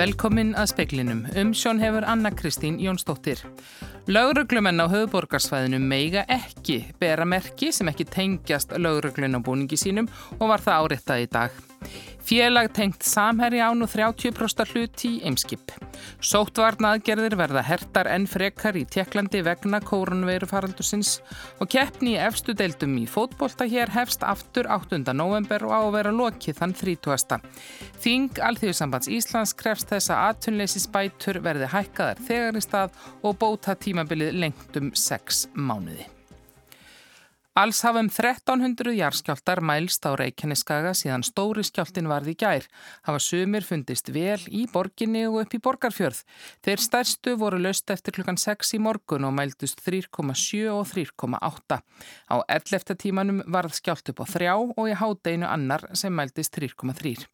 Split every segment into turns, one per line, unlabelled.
Velkomin að speklinum. Umsjón hefur Anna Kristín Jónsdóttir. Lauruglumenn á höfuborgarsvæðinu meiga ekki bera merki sem ekki tengjast lauruglun á búningi sínum og var það áreittað í dag. Félag tengt samherri án og 30% hlut í Eimskip. Sóttvarnaðgerðir verða hertar en frekar í Tjekklandi vegna kórunveirufaraldusins og keppni í efstu deildum í fótbolta hér hefst aftur 8. november og á að vera lokið þann 30. Þing Alþjóðsambands Íslands krefst þess að aðtunleysi spætur verði hækkaðar þegar í stað og bóta tímabilið lengt um 6 mánuði. Alls hafa um 1300 jarðskjáltar mælst á Reykjaneskaga síðan stóri skjáltin varði gær. Hafa sumir fundist vel í borginni og upp í borgarfjörð. Þeir stærstu voru löst eftir klukkan 6 í morgun og mældust 3,7 og 3,8. Á 11. tímanum varð skjált upp á 3 og í hádeginu annar sem mældist 3,3.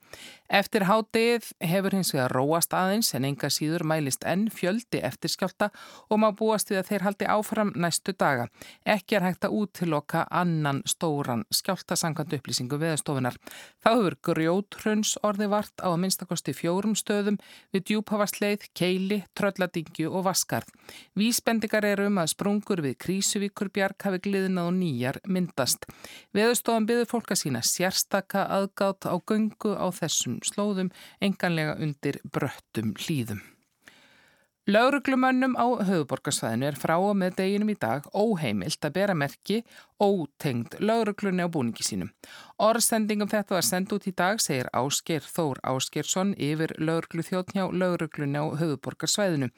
Eftir hádegið hefur hins vegar róast aðeins en enga síður mælist enn fjöldi eftir skjálta og má búast við að þeir haldi áfram næstu daga. Ekki er hægt að útiloka loka annan stóran skjáltasangand upplýsingu veðastofunar. Þá hefur grjóthrauns orði vart á að minnstakosti fjórum stöðum við djúpavastleið, keili, trölladingju og vaskarð. Vísbendingar eru um að sprungur við Krísuvíkur bjarg hafi gliðnað og nýjar myndast. Veðastofan byður fólk að sína sérstaka aðgátt á göngu á þessum slóðum enganlega undir bröttum hlýðum. Lauruglumönnum á höfuborgarsvæðinu er frá og með deginum í dag óheimilt að bera merki ótengd lauruglunni á búningi sínum. Orðsendingum þetta var sendt út í dag, segir Ásker Þór Áskersson yfir lauruglu þjóttnjá lauruglunni á höfuborgarsvæðinu.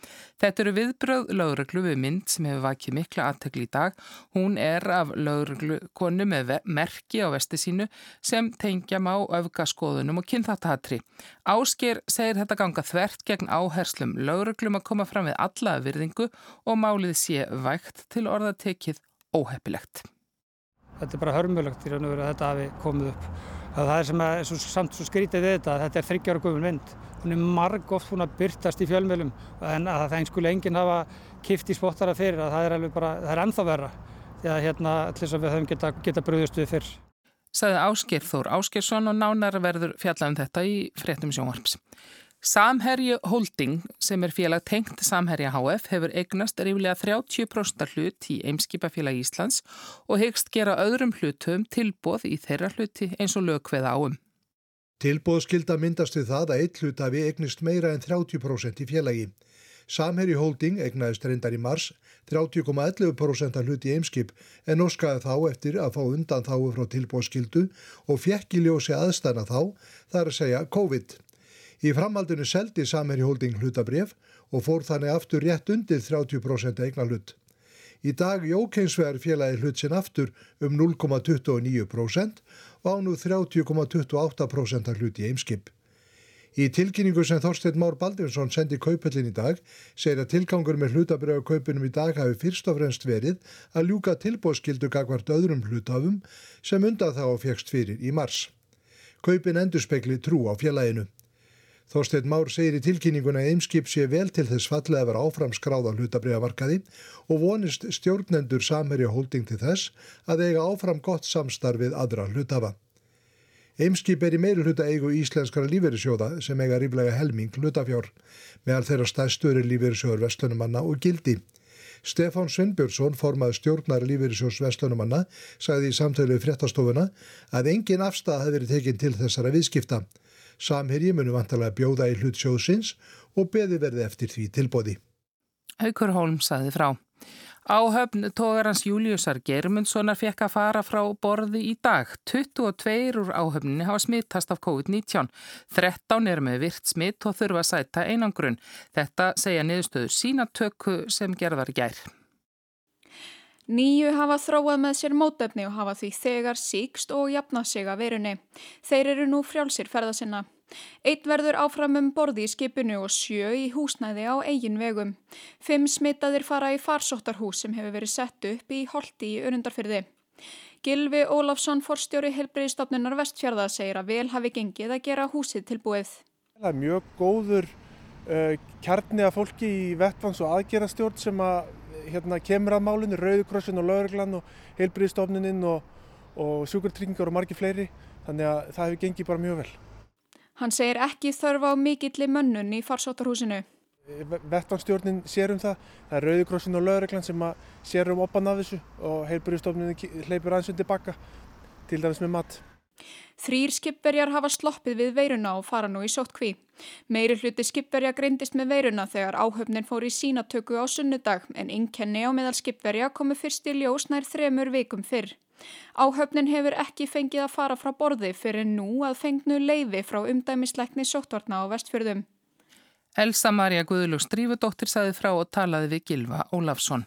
Þetta eru viðbröð lauruglu við mynd sem hefur vakið mikla aðtökli í dag. Hún er af lauruglukonu með merki á vesti sínu sem tengja má öfgaskoðunum og kynþáttahatri. Ásker segir þetta ganga þvert gegn áherslum lauruglum að koma fram við alla virðingu og málið sé vægt til orðatekið óheppilegt.
Þetta er bara hörmulegt í raun og veru að þetta hafi komið upp. Það er sem er svo, samt svo skrítið við þetta að þetta er þryggjára guðun mynd. Hún er marg oft hún að byrtast í fjölmjölum en að það einskuli enginn hafa kift í spottara fyrir að það er alveg bara, það er ennþá verra því að hérna allir sem við höfum geta, geta bröðust við fyrr.
Saði Ásker Þór Áskersson og nánar verður fjallað um þetta í fréttum sjónvarps. Samherji Holding sem er félag tengt Samherja HF hefur eignast ríflega 30% hlut í Eimskipafélag Íslands og hegst gera öðrum hlutum tilbóð í þeirra hluti eins og lögveða áum.
Tilbóð skilda myndast við það að eitt hlut hafi eignist meira en 30% í félagi. Samherji Holding eignaðist reyndar í mars 30,11% hlut í Eimskip en óskaði þá eftir að fá undan þáu frá tilbóðskildu og fjekk í ljósi aðstæna þá, þar að segja COVID. Í framhaldinu seldi Samherji Holding hlutabref og fór þannig aftur rétt undir 30% eigna hlut. Í dag jókeinsverð félagi hlut sinn aftur um 0,29% og á nú 30,28% hlut í eimskip. Í tilkynningu sem Þorstein Már Baldinsson sendi kaupöllin í dag segir að tilgangur með hlutabröðu kaupunum í dag hafi fyrst og fremst verið að ljúka tilbóðskildu gagvart öðrum hlutafum sem undan þá fegst fyrir í mars. Kaupin endur spekli trú á félaginu. Þorstein Már segir í tilkynninguna að Eimskip sé vel til þess fallið að vera áfram skráða hlutabriðavarkaði og vonist stjórnendur samherja holding til þess að eiga áfram gott samstarfið aðra hlutafa. Eimskip er í meiri hluta eigu íslenskara lífeyrissjóða sem eiga ríflega helming hlutafjár meðal þeirra stæðstöri lífeyrissjóður vestlunumanna og gildi. Stefán Svinnbjörnsson, formað stjórnar lífeyrissjóðs vestlunumanna, sagði í samtölu fréttastofuna að engin afstæð hefði verið tekinn til þessara viðskipta. Samherji munu vantarlega bjóða í hlut sjóðsins og beði verði eftir því tilbóði.
Haukur Holm saði frá. Áhöfn tógarans Júliusar Germundssonar fekk að fara frá borði í dag. 22 úr áhöfninni hafa smittast af COVID-19. 13 er með virt smitt og þurfa að sæta einangrun. Þetta segja niðurstöður sínatöku sem gerðar gær.
Nýju hafa þróað með sér mótefni og hafa því þegar síkst og jafnað sig að verunni. Þeir eru nú frjálsir ferða sinna. Eitt verður áfram um borði í skipinu og sjö í húsnæði á eigin vegum. Fimm smittaðir fara í farsóttarhús sem hefur verið sett upp í holdi í önundarfyrði. Gilvi Ólafsson, forstjóri helbriðstofnunar Vestfjörða, segir að vel hafi gengið að gera húsið tilbúið.
Það er mjög góður uh, kjarni að fólki í vettvangs- og aðgerastjórn sem að hérna kemur að málunni, Rauðukrossin og Lauruglan og Heilbríðstofnuninn og, og Sjúkartryggingar og margi fleiri. Þannig að það hefur gengið bara mjög vel.
Hann segir ekki þörfa á mikilli mönnun í farsóttarhúsinu.
Vettvanstjórnin sér um það, það er Rauðikrossin og Laureglann sem sér um oppan af þessu og heilbúristofnin hleypur aðeins undir bakka til dæmis með mat.
Þrýr skipverjar hafa sloppið við veiruna og fara nú í sóttkví. Meiri hluti skipverja greindist með veiruna þegar áhöfnin fór í sínatöku á sunnudag en innkenni á meðal skipverja komu fyrst í ljós nær þremur vikum fyrr. Áhöfnin hefur ekki fengið að fara frá borði fyrir nú að fengnu leiði frá umdæmisleikni sóttvarna á vestfjörðum.
Elsa Maria Guðlug Strífudóttir saði frá og talaði við Gilva Ólafsson.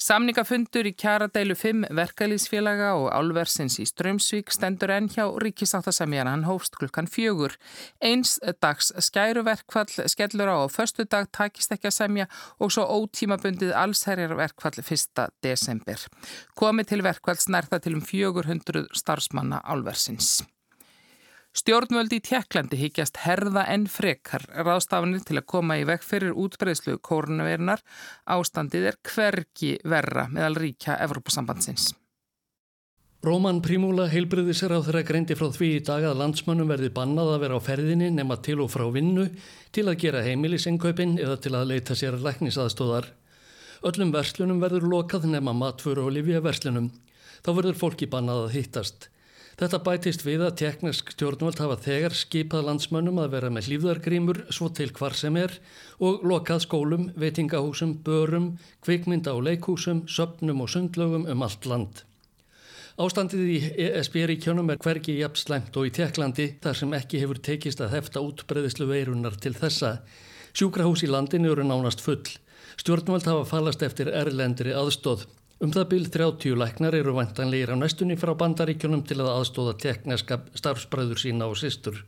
Samningafundur í kjaradeilu 5 verkalýsfélaga og álversins í Strömsvík stendur enn hjá ríkisáttasemjana hann hófst klukkan fjögur. Eins dags skæruverkfall skellur á og förstu dag takist ekki að semja og svo ótímabundið allsherjarverkfall 1. desember. Komi til verkfall snærta til um 400 starfsmanna álversins. Stjórnvöldi í Tjekklandi higgjast herða en frekar ráðstafanir til að koma í vekk fyrir útbreyðslu kórnaverinar. Ástandið er hvergi verra meðal ríkja Evrópasambandsins.
Róman Prímúla heilbriðisir á þeirra greindi frá því í dag að landsmönnum verði bannað að vera á ferðinni nema til og frá vinnu til að gera heimilisengöpin eða til að leita sér læknisaðstóðar. Öllum verslunum verður lokað nema matfuru og livja verslunum. Þá verður fólki bannað að hittast. Þetta bætist við að teknisk stjórnvöld hafa þegar skipað landsmönnum að vera með hlýfðargrímur svo til hvar sem er og lokað skólum, veitingahúsum, börum, kvikmynda og leikhúsum, söpnum og sundlögum um allt land. Ástandið í ESB-ríkjónum er hvergi jafn slæmt og í Teklandi þar sem ekki hefur tekist að hefta útbreyðislu veirunar til þessa. Sjúkrahús í landinu eru nánast full. Stjórnvöld hafa fallast eftir erlendri aðstóð. Um það byrð 30 læknar eru vantanlegir á næstunni frá bandaríkjunum til að aðstóða tekniska starfsbræður sína og sýstur.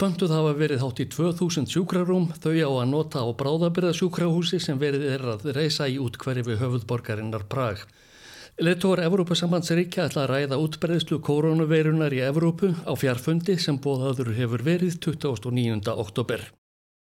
Bönduð hafa verið hátt í 2000 sjúkrarúm, þau á að nota á bráðabyrða sjúkrahúsi sem verið er að reysa í útkverfi höfuðborgarinnar Prag. Letóar Evrópasambandsríkja ætla að ræða útbreyðslu koronaveirunar í Evrópu á fjarfundi sem bóðaður hefur verið 29. oktober.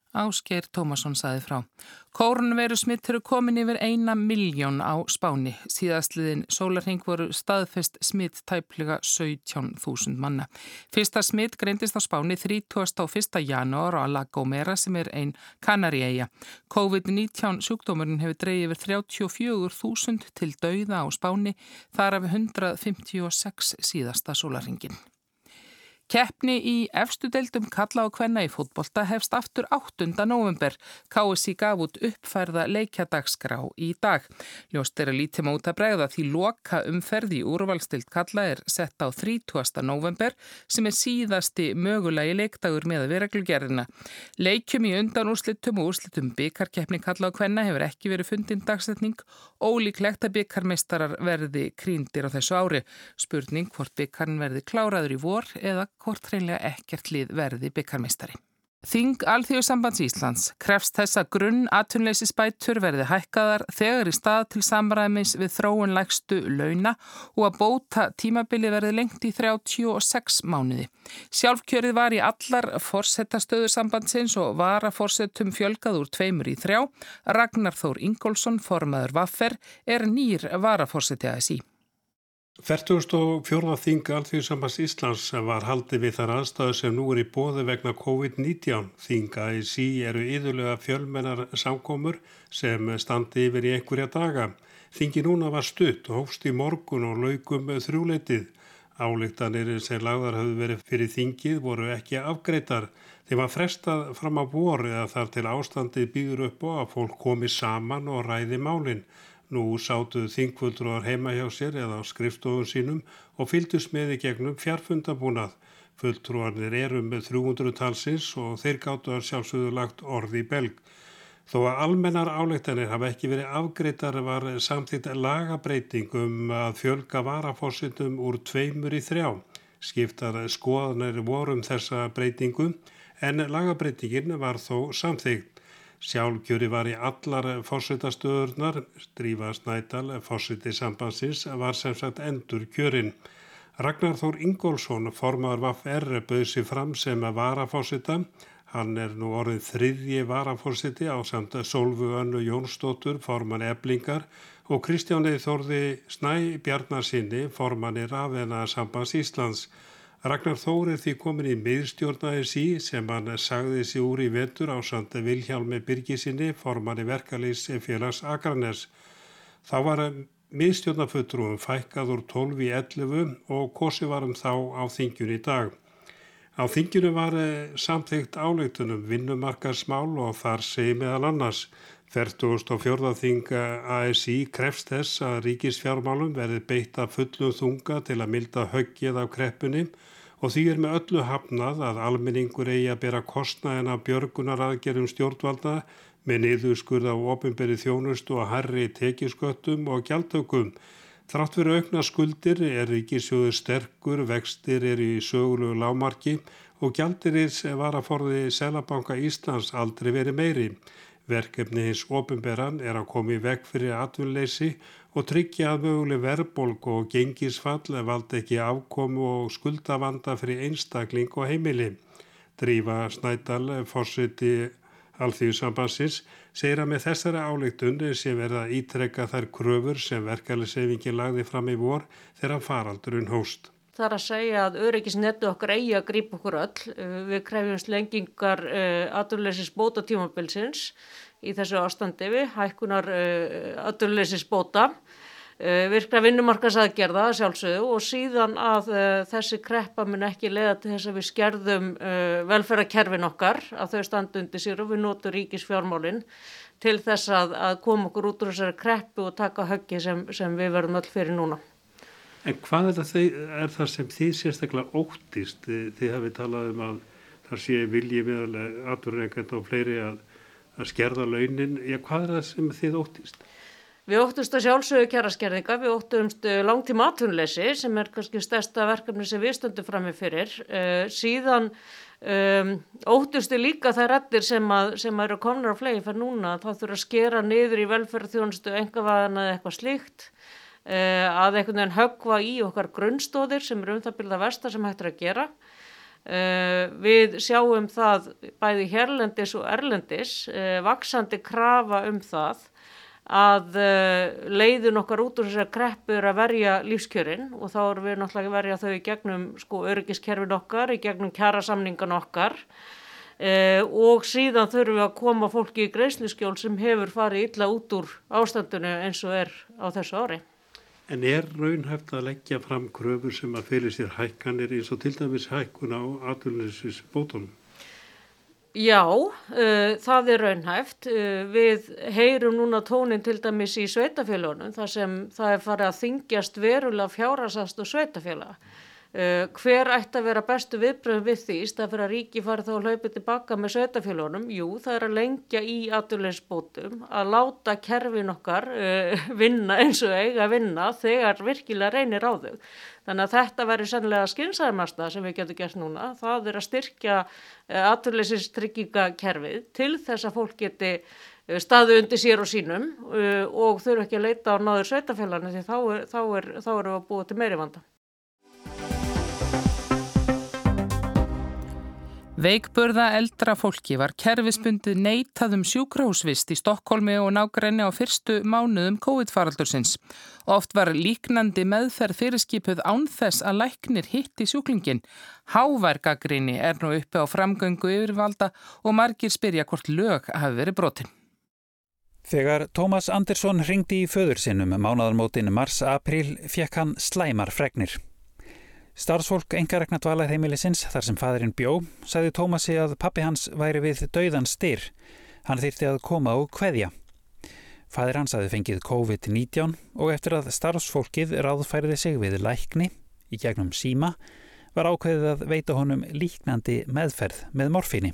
Áskeir Tómasson saði frá. Kórnveru smitt eru komin yfir eina miljón á spáni. Síðastliðin sólarheng voru staðfest smitt tæplega 17.000 manna. Fyrsta smitt greindist á spáni 31. janúar á La Gomera sem er einn Kanari-eia. COVID-19 sjúkdómurinn hefur dreyið yfir 34.000 til dauða á spáni þar af 156 síðasta sólarhengin. Keppni í efstu deildum kalla á kvenna í fótbolta hefst aftur 8. november. KSI gaf út uppfærða leikjadagskrá í dag. Ljóst er að lítið móta bregða því loka umferði úrvalstild kalla er sett á 30. november sem er síðasti mögulegi leikdagur með að vera gluggerðina. Leikjum í undan úrslitum og úrslitum byggarkeppni kalla á kvenna hefur ekki verið fundin dagsetning. Ólíklegt að byggarmeistarar verði kríndir á þessu ári. Spurning hvort byggarn verði kláraður í vor eða hvort hreinlega ekkert lið verði byggarmeistari. Þing Alþjóðsambands Íslands krefst þess að grunn aðtunleysisbætur verði hækkaðar þegar í stað til samræmis við þróun lægstu launa og að bóta tímabili verði lengt í 36 mánuði. Sjálfkjörið var í allar forsettastöðu sambandsins og var að forsetum fjölgað úr tveimur í þrjá. Ragnar Þór Ingólfsson, formaður Vaffer, er nýr varaforsetið að sí.
44. þing Alþjóðsambans Íslands var haldið við þar aðstöðu sem nú er í bóði vegna COVID-19. Þinga í sí eru yðurlega fjölmennar samkomur sem standi yfir í einhverja daga. Þingi núna var stutt og hófst í morgun og laugum þrjúleitið. Álíktanir sem lagðar hafðu verið fyrir þingið voru ekki afgreitar. Þeim var frestað fram á voru eða þar til ástandið býður upp og að fólk komi saman og ræði málinn. Nú sátuð þingfulltrúar heima hjá sér eða á skrifstofun sínum og fylgdust með í gegnum fjarfundabúnað. Fulltrúarnir eru með 300 talsins og þeir gáttu að sjálfsögðu lagt orði í belg. Þó að almennar áleiktanir hafa ekki verið afgreitar var samtitt lagabreiting um að fjölga varafósitum úr tveimur í þrjá. Skiptar skoðanir vorum þessa breytingu en lagabreitingin var þó samþygt. Sjálfkjöri var í allar fórsetastöðurnar, Drífa Snædal, fórseti sambansins, var sem sagt endur kjörin. Ragnar Þór Ingólfsson, formadur VFR, bauð sér fram sem að varafórseta. Hann er nú orðið þriðji varafórseti á samt Solvu Önnu Jónsdóttur, forman eblingar og Kristjáni Þórði Snæ Bjarnarsinni, formanir af þennar sambans Íslands. Ragnar Þór er því komin í miðstjórnaði sí sem hann sagði sig úr í vetur á sandi Vilhjálmi Birgisinni, formanni verkalýs félags Akranes. Þá var miðstjórnafuttrum fækkað úr 12 í 11 og kosi varum þá á þingjun í dag. Á þingjunu var samþygt áleitunum vinnumarkarsmál og þar segi meðal annars 44. þing ASI krefst þess að ríkisfjármálum verði beitt að fullum þunga til að milda höggið af kreppunni og því er með öllu hafnað að almenningur eigi að bera kostnaðina björgunar aðgerðum stjórnvalda með niðurskurð á ofinberi þjónustu og herri tekisköttum og gjaldtökum. Þrátt fyrir aukna skuldir er ríkisjóðu sterkur, vextir er í sögulegu lámarki og gjaldirins var að forði Selabanka Íslands aldrei verið meiri. Verkefni hins ofinberan er að koma í veg fyrir atvinnleysi og tryggja að möguleg verðbolg og gengisfall valda ekki afkomu og skuldavanda fyrir einstakling og heimili. Drífa Snædal, fórsiti Alþjóðsambansins, segir að með þessari áleiktunni sé verða ítrekka þær kröfur sem verkefniseyfingi lagði fram í vor þegar faraldurinn hóst.
Það er að segja að öryggisnetu okkar eigi að grípa okkur öll. Við krefjumst lengingar uh, aturleysis bóta tímabilsins í þessu ástandi við, hækkunar uh, aturleysis bóta, uh, virkra vinnumarkasaðgerða sjálfsögðu og síðan að uh, þessi kreppa mun ekki leiða til þess að við skerðum uh, velferðarkerfin okkar, að þau standundi sér og við notum ríkisfjármálinn til þess að, að koma okkur út úr þessari kreppu og taka höggi sem, sem við verðum öll fyrir núna.
En hvað er það, er það sem þið sérstaklega óttist? Þið hafið talað um að það sé vilji meðal aðverðreikand og fleiri að, að skerða launin. Já, hvað er það sem þið óttist?
Við óttumst að sjálfsögju kjæraskerðinga, við óttumst uh, langtíma aðtunleysi sem er kannski stærsta verkefni sem við stöndum fram með fyrir. Uh, síðan um, óttustu líka þær rettir sem, að, sem að eru komnar á flegi fyrir núna. Það þurfa að skera niður í velferðarþjónustu engavæðan eða eitthvað slíkt. Eh, að einhvern veginn höggva í okkar grunnstóðir sem eru um það byrða versta sem hægt er að gera. Uh, við sjáum það bæði hérlendis og erlendis, uh, vaksandi krafa um það að uh, leiðin okkar út úr þessar kreppur að verja lífskjörin og þá erum við náttúrulega að verja þau í gegnum sko örgiskerfin okkar, í gegnum kjærasamningan okkar og síðan þurfum við að koma fólki í greiðsliskjól sem hefur farið illa út úr ástandinu eins og er á þessu ári.
En er raunhæft að leggja fram kröfur sem að fyrir sér hækkanir eins og til dæmis hækkun á atvinnulegsins bótunum?
Já, uh, það er raunhæft. Uh, við heyrum núna tónin til dæmis í sveitafélagunum þar sem það er farið að þingjast verulega fjárasast og sveitafélaga. Uh, hver ætti að vera bestu viðbröðum við því stað fyrir að ríki fari þá að hlaupa tilbaka með sveitafélónum? Jú, það er að lengja í aturleysbótum, að láta kerfin okkar uh, vinna eins og eiga að vinna þegar virkilega reynir á þau. Þannig að þetta verður sannlega skynsæðmasta sem við getum gert núna. Það er að styrkja uh, aturleysistryggingakerfið til þess að fólk geti staðu undir sér og sínum og þurfu ekki að leita á náður sveitafélaginu því þá, er, þá, er, erum við að búa til meiri vanda.
Veikburða eldra fólki var kerfisbundið neitaðum sjúkrahúsvist í Stokkólmi og nágræni á fyrstu mánuðum COVID-faraldursins. Oft var líknandi meðferð fyrirskipuð ánþess að læknir hitti sjúklingin. Hávergagrini er nú uppi á framgöngu yfirvalda og margir spyrja hvort lög hafi verið brotin.
Þegar Tómas Andersson ringdi í föður sinnum mánadarmótin mars-april fekk hann slæmar fregnir. Starfsfólk engarekna dvalarheimilisins þar sem fadurinn bjó sagði Tómasi að pappi hans væri við dauðan styr. Hann þýrti að koma og hveðja. Fadur hans aði fengið COVID-19 og eftir að starfsfólkið ráðfæriði sig við lækni í gegnum síma var ákveðið að veita honum líknandi meðferð með morfíni.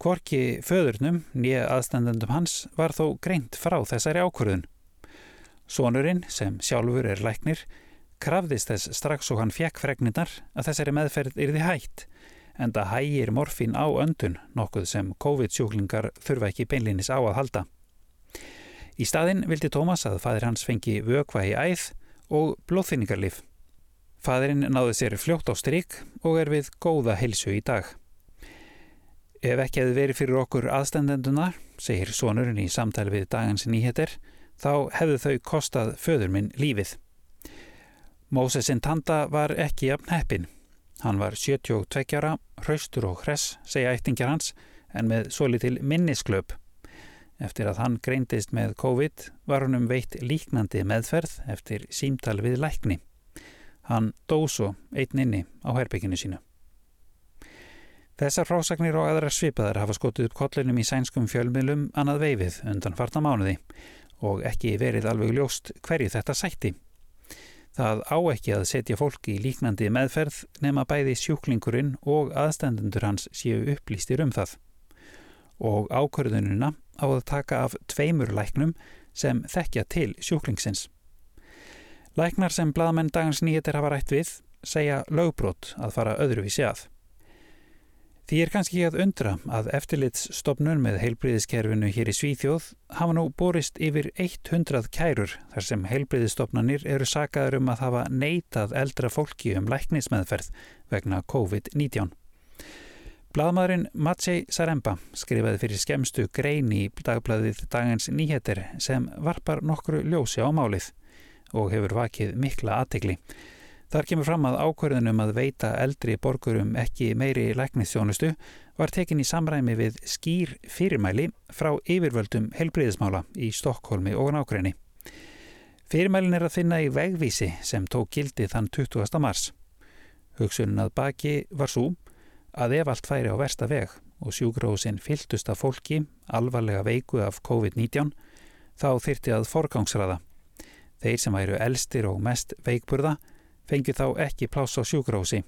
Kvorki föðurnum, nýja aðstandendum hans, var þó greint frá þessari ákvörðun. Sónurinn, sem sjálfur er læknir, krafðist þess strax og hann fjekk fregnindar að þessari meðferð yrði hægt en það hægir morfín á öndun nokkuð sem COVID-sjúklingar þurfa ekki beinlinis á að halda. Í staðin vildi Tómas að fadir hans fengi vökva í æð og blóðfinningarlif. Fadirinn náði sér fljótt á stryk og er við góða heilsu í dag. Ef ekki hefði verið fyrir okkur aðstendendunar, segir sonurinn í samtali við dagans nýheter, þá hefðu þau kostað föður minn lífið. Móses Intanda var ekki jafn heppin. Hann var 72 ára, hraustur og hress, segja eittingjar hans, en með svo litil minnisklöp. Eftir að hann greindist með COVID var hann um veitt líknandi meðferð eftir símtal við lækni. Hann dó svo einn inni á herbygginu sínu. Þessar frásagnir og aðrar svipaðar hafa skotið upp kollinum í sænskum fjölmiðlum annað veifið undan farta mánuði og ekki verið alveg ljóst hverju þetta sætti. Það á ekki að setja fólk í líknandi meðferð nema bæði sjúklingurinn og aðstendundur hans séu upplýstir um það. Og ákvörðununa á að taka af tveimur læknum sem þekkja til sjúklingsins. Læknar sem bladamenn dagans nýjetir hafa rætt við segja lögbrot að fara öðruvísi að. Því er kannski að undra að eftirlitsstofnun með heilbriðiskerfinu hér í Svíþjóð hafa nú borist yfir 100 kærur þar sem heilbriðistofnanir eru sagaður um að hafa neitað eldra fólki um læknismeðferð vegna COVID-19. Blaðmaðurinn Matsei Saremba skrifaði fyrir skemstu grein í dagbladið dagans nýheter sem varpar nokkru ljósi á málið og hefur vakið mikla aðtegli. Þar kemur fram að ákverðunum að veita eldri borgurum ekki meiri læknistjónustu var tekin í samræmi við skýr fyrirmæli frá yfirvöldum helbriðismála í Stokkólmi og nákrenni. Fyrirmælin er að finna í vegvísi sem tók gildi þann 20. mars. Hugsunin að baki var svo að ef allt færi á versta veg og sjúgrósin fyltust af fólki alvarlega veiku af COVID-19 þá þyrti að forgangsraða. Þeir sem væru elstir og mest veikburða fengi þá ekki pláss á sjúkrósi.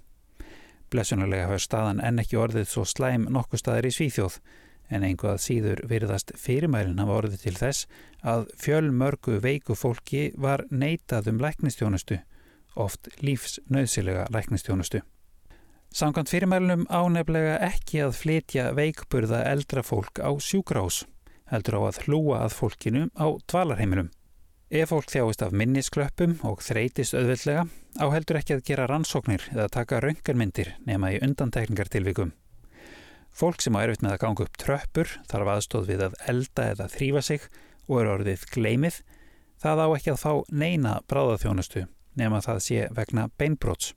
Blessunarlega hafur staðan enn ekki orðið svo slæm nokkuð staðir í Svíþjóð en einhvað síður virðast fyrirmælinn hafa orðið til þess að fjölmörgu veiku fólki var neitað um læknistjónustu, oft lífsnauðsilega læknistjónustu. Samkvæmt fyrirmælinum áneflega ekki að flytja veikburða eldra fólk á sjúkrás, heldur á að hlúa að fólkinu á dvalarheimilum. Ef fólk þjáist af minnisklöppum og þreytist auðveldlega áheldur ekki að gera rannsóknir eða taka raungarmyndir nema í undantekningartilvikum. Fólk sem á erfitt með að ganga upp tröppur þarf aðstóð við að elda eða þrýfa sig og eru orðið gleimið, það á ekki að fá neina bráðaþjónustu nema það sé vegna beinbróts.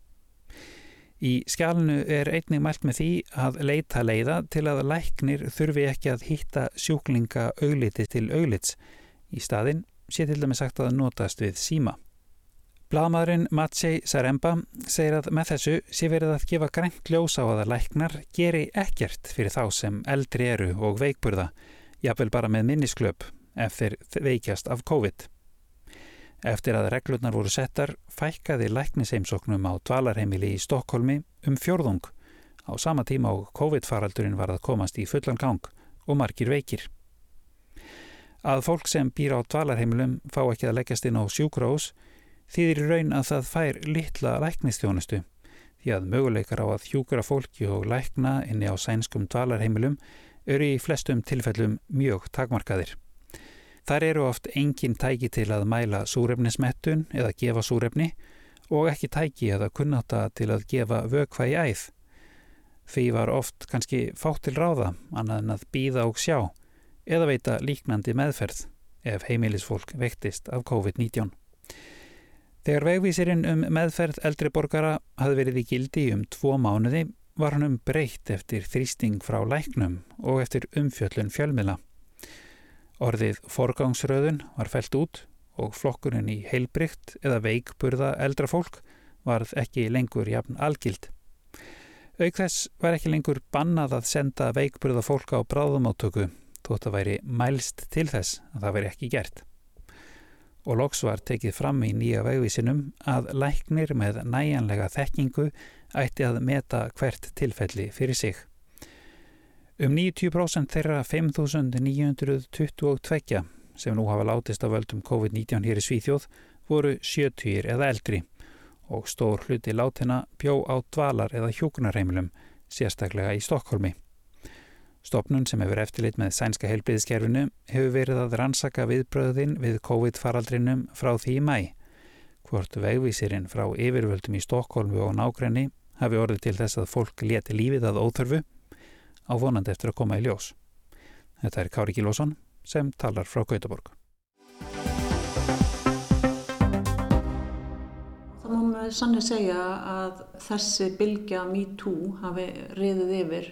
Í skjálnu er einnig mælt með því að leita leiða til að læknir þurfi ekki að hýtta sjúklinga augliti til auglits. Í staðin sé til dæmis sagt að notast við síma. Blaðmaðurinn Matsei Saremba segir að með þessu sé verið að gefa grænt ljós á að læknar geri ekkert fyrir þá sem eldri eru og veikburða, jáfnvel bara með minnisklöp ef þeir veikjast af COVID. Eftir að reglurnar voru settar fækkaði læknisheimsóknum á dvalarheimili í Stokkólmi um fjörðung á sama tíma á COVID-faraldurinn var að komast í fullan gang og margir veikir. Að fólk sem býr á dvalarheimilum fá ekki að leggjast inn á sjúkrós þýðir í raun að það fær litla læknistjónustu því að möguleikar á að hjúkra fólki og lækna inni á sænskum dvalarheimilum eru í flestum tilfellum mjög takmarkaðir. Þar eru oft engin tæki til að mæla súrefnismettun eða gefa súrefni og ekki tæki eða kunnáta til að gefa vökva í æð. Því var oft kannski fátt til ráða annað en að býða og sjá eða veita líknandi meðferð ef heimilisfólk vektist af COVID-19. Þegar vegvísirinn um meðferð eldri borgara hafði verið í gildi um tvo mánuði var hann um breytt eftir þrýsting frá læknum og eftir umfjöllun fjölmila. Orðið forgangsröðun var felt út og flokkurinn í heilbrygt eða veikburða eldra fólk varð ekki lengur jafn algild. Auk þess var ekki lengur bannað að senda veikburða fólk á bráðumáttöku þótt að væri mælst til þess að það væri ekki gert. Og loks var tekið fram í nýja vegvísinum að læknir með næjanlega þekkingu ætti að meta hvert tilfelli fyrir sig. Um 90% þeirra 5.922 sem nú hafa látist af völdum COVID-19 hér í Svíþjóð voru 70 eða eldri og stór hluti látina bjó á dvalar eða hjókunarheimilum, sérstaklega í Stokkólmi. Stopnun sem hefur eftirlit með sænska heilbriðiskerfinu hefur verið að rannsaka viðbröðin við COVID-faraldrinum frá því í mæ. Hvort vegvísirinn frá yfirvöldum í Stokkólmu og nákrenni hafi orðið til þess að fólk leti lífið að óþörfu á vonandi eftir að koma í ljós. Þetta er Kári Kílósson sem talar frá Gautaborg.
Það má með sann að segja að þessi bylgja MeToo hafi riðið yfir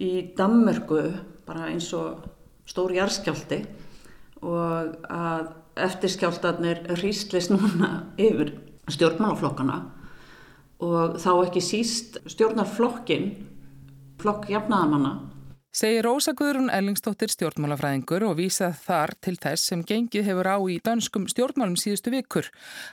í Danmörku bara eins og stór jarðskjálti og að eftirskjáltarnir rýstlist núna yfir stjórnmálaflokkana og þá ekki síst stjórnarflokkin, flokk jafnaðamanna
Segir Rósa Guðrún Ellingstóttir stjórnmálafræðingur og vísað þar til þess sem gengið hefur á í dönskum stjórnmálum síðustu vikur.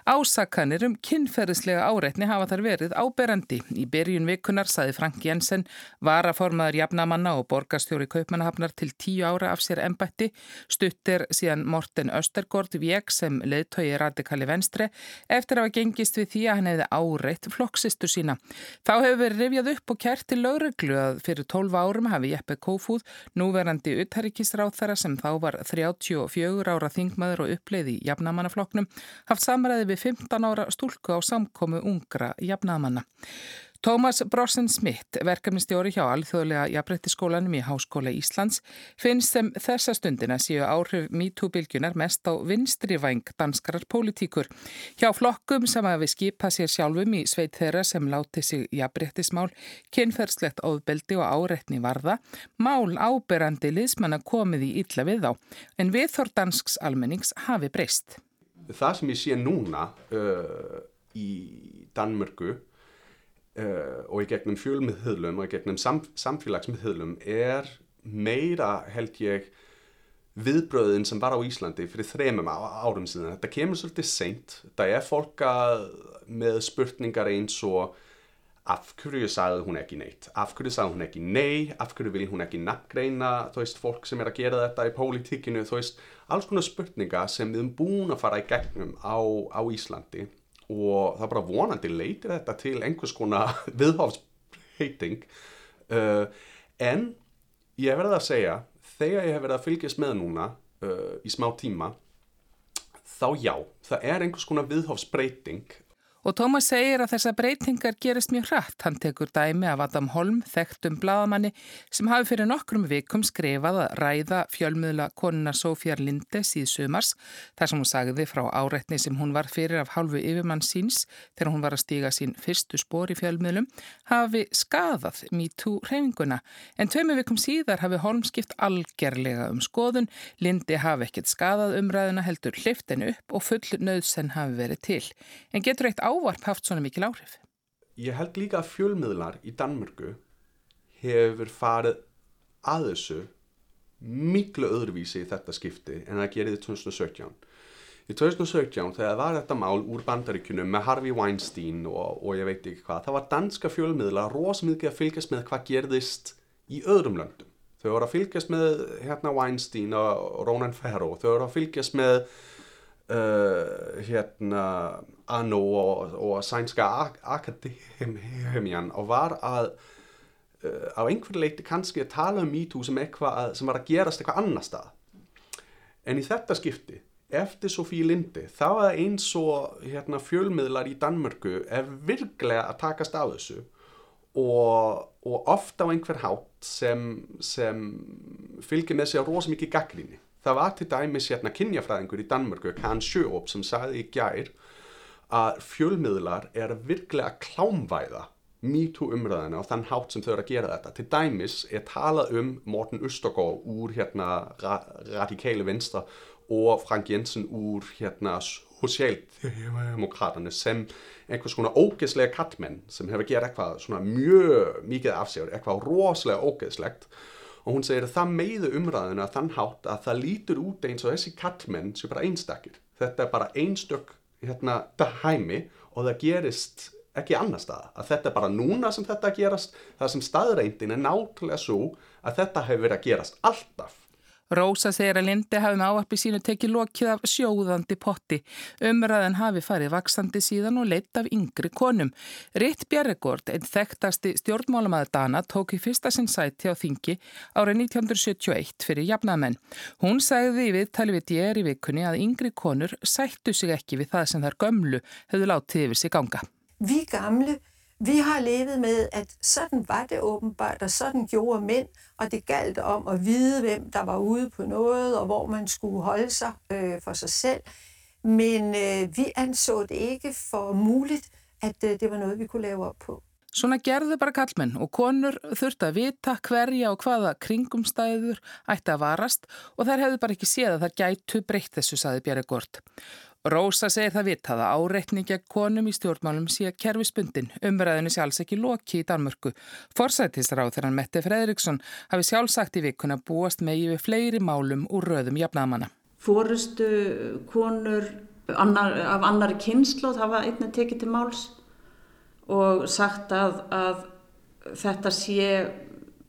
Ásakanir um kynferðislega áreitni hafa þar verið áberandi. Í byrjun vikunar saði Frank Jensen, varaformaður jafnamanna og borgarstjóri kaupmannahafnar til tíu ára af sér embætti, stuttir síðan Morten Östergård vek sem leðtögi radikali venstre eftir að hafa gengist við því að hann hefði áreitt flokksistur sína. Þá hefur verið rifjað upp og kært til lögreglu að fyrir 12 árum hafi Jeppe Kófúð, núverandi uthærikisráð þeirra sem þá var 34 ára þingmaður og uppleið í jafnamannafloknum, haft samræði við 15 ára stúlku á samkomu ungra jafnamanna. Tómas Brossen Smith, verkefnistjóri hjá Alþjóðlega jafnbrettiskólanum í Háskóla Íslands, finnst sem þessa stundina séu áhrif MeToo-bylgjunar mest á vinstrivæng danskarar pólitíkur. Hjá flokkum sem hafi skipað sér sjálfum í sveit þeirra sem láti sig jafnbrettismál, kynferðslegt óðbeldi og áreitni varða, mál áberandi liðsmanna komið í illa við þá, en viðþór dansks almennings hafi breyst.
Það sem ég sé núna uh, í Danmörku uh, og í gegnum fjölmiðhöðlum og í gegnum sam, samfélagsmiðhöðlum er meira held ég viðbröðin sem var á Íslandi fyrir þremum árum síðan. Þetta kemur svolítið seint. Það er fólka með spurningar eins og af hverju sagði hún ekki neitt? Af hverju sagði hún ekki nei? Af hverju vil hún ekki nafngreina þú veist, fólk sem er að gera þetta í pólitíkinu? Þú veist, alls konar spurningar sem við erum búin að fara í gegnum á, á Íslandi og það bara vonandi leytir þetta til einhvers konar viðhófsbreyting uh, en ég hef verið að segja þegar ég hef verið að fylgjast með núna uh, í smá tíma þá já, það er einhvers konar viðhófsbreyting
Og Tómas segir að þessa breytingar gerist mjög hratt. Hann tekur dæmi af Adam Holm, þekktum bladamanni, sem hafi fyrir nokkrum vikum skrifað að ræða fjölmiðla konuna Sofjar Linde síð sumars, þar sem hún sagði frá áreitni sem hún var fyrir af hálfu yfirmann síns þegar hún var að stíga sín fyrstu spór í fjölmiðlum, hafi skadað MeToo reyfinguna. En tveimu vikum síðar hafi Holm skipt algerlega um skoðun, Linde hafi ekkert skadað umræðuna heldur hlift hennu upp og full nöðsenn hafi verið til. En getur eitt ávarp haft svona mikil áhrif?
Ég held líka að fjölmiðlar í Danmörku hefur farið að þessu miklu öðruvísi í þetta skipti en það gerði 2017. Í 2017 þegar var þetta mál úr bandaríkunum með Harvey Weinstein og, og ég veit ekki hvað, það var danska fjölmiðlar rosamikið að fylgjast með hvað gerðist í öðrum löndum. Þau voru að fylgjast með hérna Weinstein og Ronan Farrow, þau voru að fylgjast með uh, hérna Anno og, og Sænska Akademian og var að uh, á einhverju leiti kannski að tala um MeToo sem sem var að gerast eitthvað annar stað en í þetta skipti eftir Sofí Lindi þá er það eins og hérna, fjölmiðlar í Danmörku er virkilega að takast á þessu og, og ofta á einhver hátt sem, sem fylgir með sig á rosamikið gaggrinni Það var til dæmis hérna kynjafræðingur í Danmörku, Kan Sjöop, sem sagði í gær að fjölmiðlar er virkilega klámvæða MeToo umræðina og þann hátt sem þau eru að gera þetta. Til dæmis er talað um Morten Østergaard úr hérna ra radikale venstre og Frank Jensen úr hérna socialdemokraterne sem einhvers konar ógeðslega kattmenn sem hefur gerað eitthvað svona mjög mikið af sig, eitthvað rosalega ógeðslegt og hún segir að það meiðu umræðinu að þann hátt að það lítur út eins og þessi kallmenn sem bara einstakir. Þetta er bara einstök hérna dæmi og það gerist ekki annar stað. Að þetta er bara núna sem þetta gerast, það sem staðreindin er náttúrulega svo að þetta hefur verið að gerast alltaf
Rósa segir að Lindi hafi með áarpi sínu tekið lokið af sjóðandi potti. Umræðan hafi farið vaksandi síðan og leitt af yngri konum. Ritt Bjerregård, einn þekktasti stjórnmálamæður Dana, tók í fyrsta sinn sæti á þingi árið 1971 fyrir jafnamenn. Hún sagði í viðtali við djeri vikunni að yngri konur sættu sig ekki við það sem þær gömlu höfðu látið yfir sig ganga.
Við gamlu Vi har levet med, at sådan var det åbenbart, og sådan gjorde mænd, og det galt om at vide, hvem der var ude på noget, og hvor man skulle holde sig øh, for sig selv. men øh, vi anså det ikke for muligt, at øh, det var noget, vi kunne lave op på.
Svona gerðu bara kallmenn og konur þurfti að vita hverja og hvaða kringumstæður ætti að varast og þær hefðu bara ekki séð að þær gætu breytt þessu, saði Bjarri Gort. Rósa segir það vitað að áreitning gegn konum í stjórnmálum sé kerfispundin. Umræðinu sé alls ekki loki í Danmörku. Forsættisráð þegar hann Mette Fredriksson hafi sjálfsagt í vikuna búast megi við fleiri málum úr röðum jafnamanna.
Fórustu konur annar, af annari kynnslóð hafa einnig tekið til máls og sagt að, að þetta sé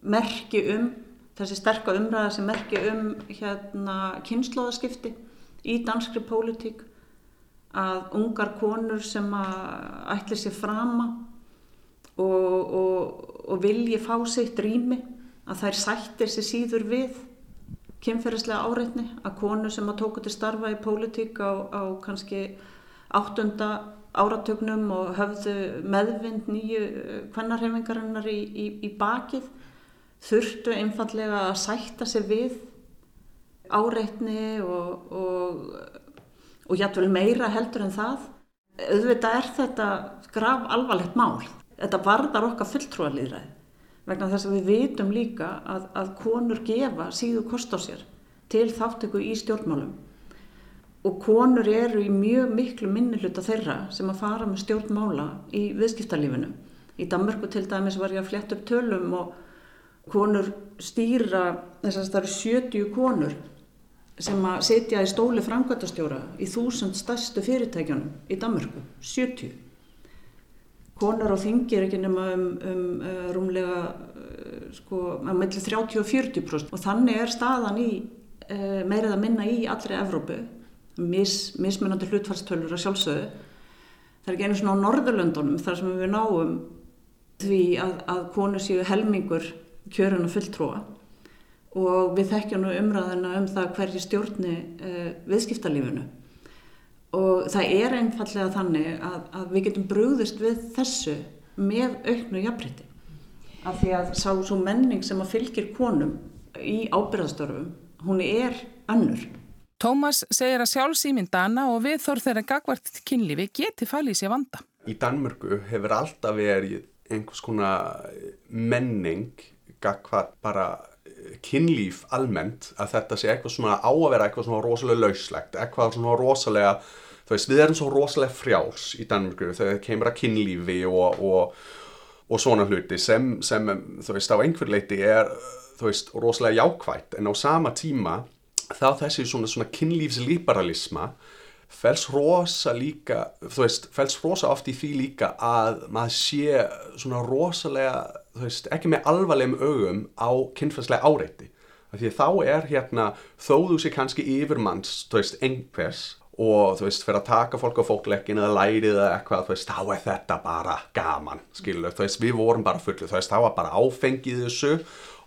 merki um, þessi sterka umræða sem merki um hérna, kynnslóðaskipti í danskri pólitík að ungar konur sem að ætli sér frama og, og, og vilji fá sitt rými að þær sættir sér síður við kynferðislega áreitni að konur sem að tóku til starfa í pólitík á, á kannski áttunda áratögnum og höfðu meðvind nýju kvennarhefingarinnar í, í, í bakið þurftu einfallega að sætta sig við áreitni og, og, og jætvel meira heldur en það. Auðvitað er þetta graf alvarlegt mál. Þetta varðar okkar fulltrúalýðræði vegna þess að við vitum líka að, að konur gefa síðu kost á sér til þáttöku í stjórnmálum og konur eru í mjög miklu minnuluta þeirra sem að fara með stjórnmála í viðskiptalífinu. Í Danmörku til dæmis var ég að fletta upp tölum og konur stýra, þess að það eru 70 konur sem að setja í stóli framkvæmtastjóra í þúsund stærstu fyrirtækjunum í Danmörku, 70. Konur á þingi er ekki nema um, um uh, rúmlega uh, sko, að melli 30 og 40% og þannig er staðan í uh, meirið að minna í allri Evrópu mis, mismunandi hlutfallstölur að sjálfsögðu. Það er ekki einu svona á Norðurlöndunum þar sem við náum því að, að konur séu helmingur kjörun og fulltróa og við þekkjum nú umræðina um það hverji stjórni uh, viðskiptalífinu. Og það er einfallega þannig að, að við getum brúðist við þessu með auknu jafnrétti. Af því að sá svo menning sem að fylgir konum í ábyrðastörfum hún er önnur.
Tómas segir að sjálfsýminn Dana og við þorð þeirra gagvart kynlífi geti fælið sér vanda.
Í Danmörku hefur alltaf verið einhvers konar menning gagvart bara kynlíf almennt að þetta sé eitthvað svona á að vera eitthvað svona rosalega lauslegt, eitthvað svona rosalega, þú veist, við erum svo rosalega frjáls í Danmörku þegar það kemur að kynlífi og, og, og svona hluti sem, sem, þú veist, á einhver leiti er, þú veist, rosalega jákvægt en á sama tíma þá þessi svona, svona kynlífsliberalisma fels rosa líka, þú veist, fels rosa oft í því líka að maður sé svona rosalega, veist, ekki með alvarlegum augum á kynfærslega áreiti. Því þá er hérna, þó þú sé kannski yfirmanns, þú veist, einhvers og þú veist, fyrir að taka fólk á fólkleikin eða lærið eða eitthvað, þú veist, þá er þetta bara gaman, skilur, þú veist, við vorum bara fullið, þú veist, þá var bara áfengið þessu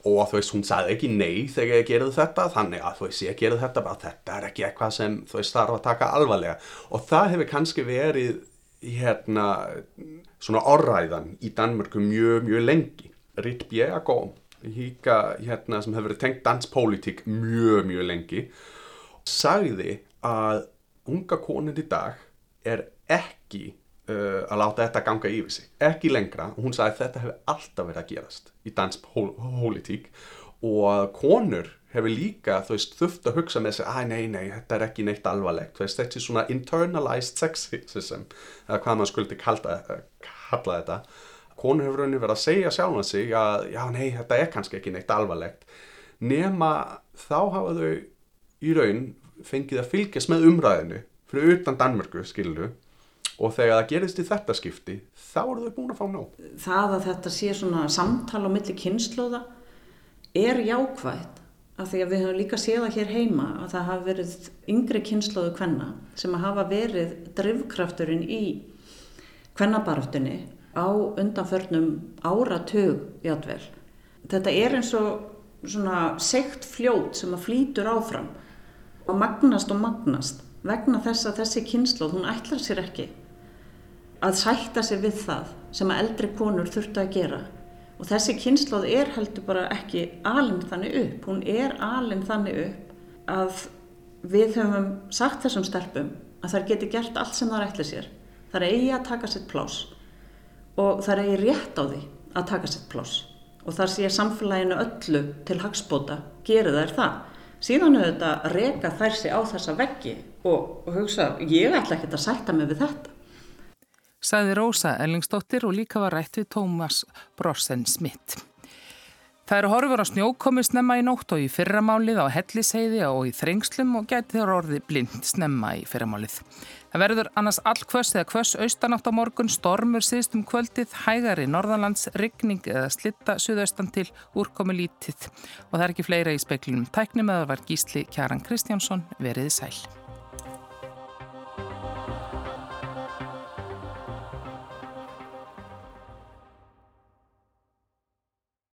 og þú veist, hún sagði ekki nei þegar ég gerði þetta, þannig að þú veist, ég gerði þetta bara, þetta er ekki eitthvað sem þú veist, þarf að taka alvarlega og það hefur kannski verið hérna svona orræðan í Danmörku mjög, mjög lengi. Ritt Bjegó híka hérna sem hefur verið tengt danspolítik mjög, mjög lengi sagði að unga konund í dag er ekki uh, að láta þetta ganga yfir sig ekki lengra, hún sagði að þetta hefur alltaf verið að gerast í dansk pólitík og konur hefur líka, þú veist, þurft að hugsa með sig að nei, nei, þetta er ekki neitt alvarlegt. Veist, þetta er svona internalized sexism eða hvað maður skuldi kalla, kalla þetta. Konur hefur raunin verið að segja sjálf að sig að já, nei, þetta er kannski ekki neitt alvarlegt. Nema þá hafa þau í raun fengið að fylgjast með umræðinu fyrir utan Danmörku, skiluru og þegar það gerist í þetta skipti þá eru þau búin að fá nóg.
Það að þetta sé svona samtal á milli kynnslóða er jákvægt af því að við höfum líka séð að hér heima að það hafa verið yngri kynnslóðu kvenna sem hafa verið drivkrafturinn í kvennabaröftunni á undanförnum áratug játvel. Þetta er eins og svona segt fljót sem að flýtur áfram og magnast og magnast vegna þess að þessi kynnslóð, hún ætlar sér ekki að sætta sig við það sem að eldri konur þurftu að gera og þessi kynnslóð er heldur bara ekki alin þannig upp, hún er alin þannig upp að við höfum sagt þessum stelpum að þær geti gert allt sem þær ætli sér. Þær eigi að taka sitt plás og þær eigi rétt á því að taka sitt plás og þar sé samfélaginu öllu til hagspóta gerir þær það. Síðan auðvitað reka þær sig á þessa veggi og, og hugsa ég ætla ekki að sætta mig við þetta.
Saði Rósa Ellingsdóttir og líka var rætt við Tómas Brossen Smith. Það eru horfur á snjókomi snemma í nótt og í fyrramálið á helliseiði og í þrengslum og gæti þér orði blind snemma í fyrramálið. Það verður annars allkvöss eða kvöss austanátt á morgun, stormur síðst um kvöldið, hægari norðanlands, rigning eða slitta suðaustan til úrkomi lítið og það er ekki fleira í speklinum. Tæknum eða var gísli Kjaran Kristjánsson veriði sæl.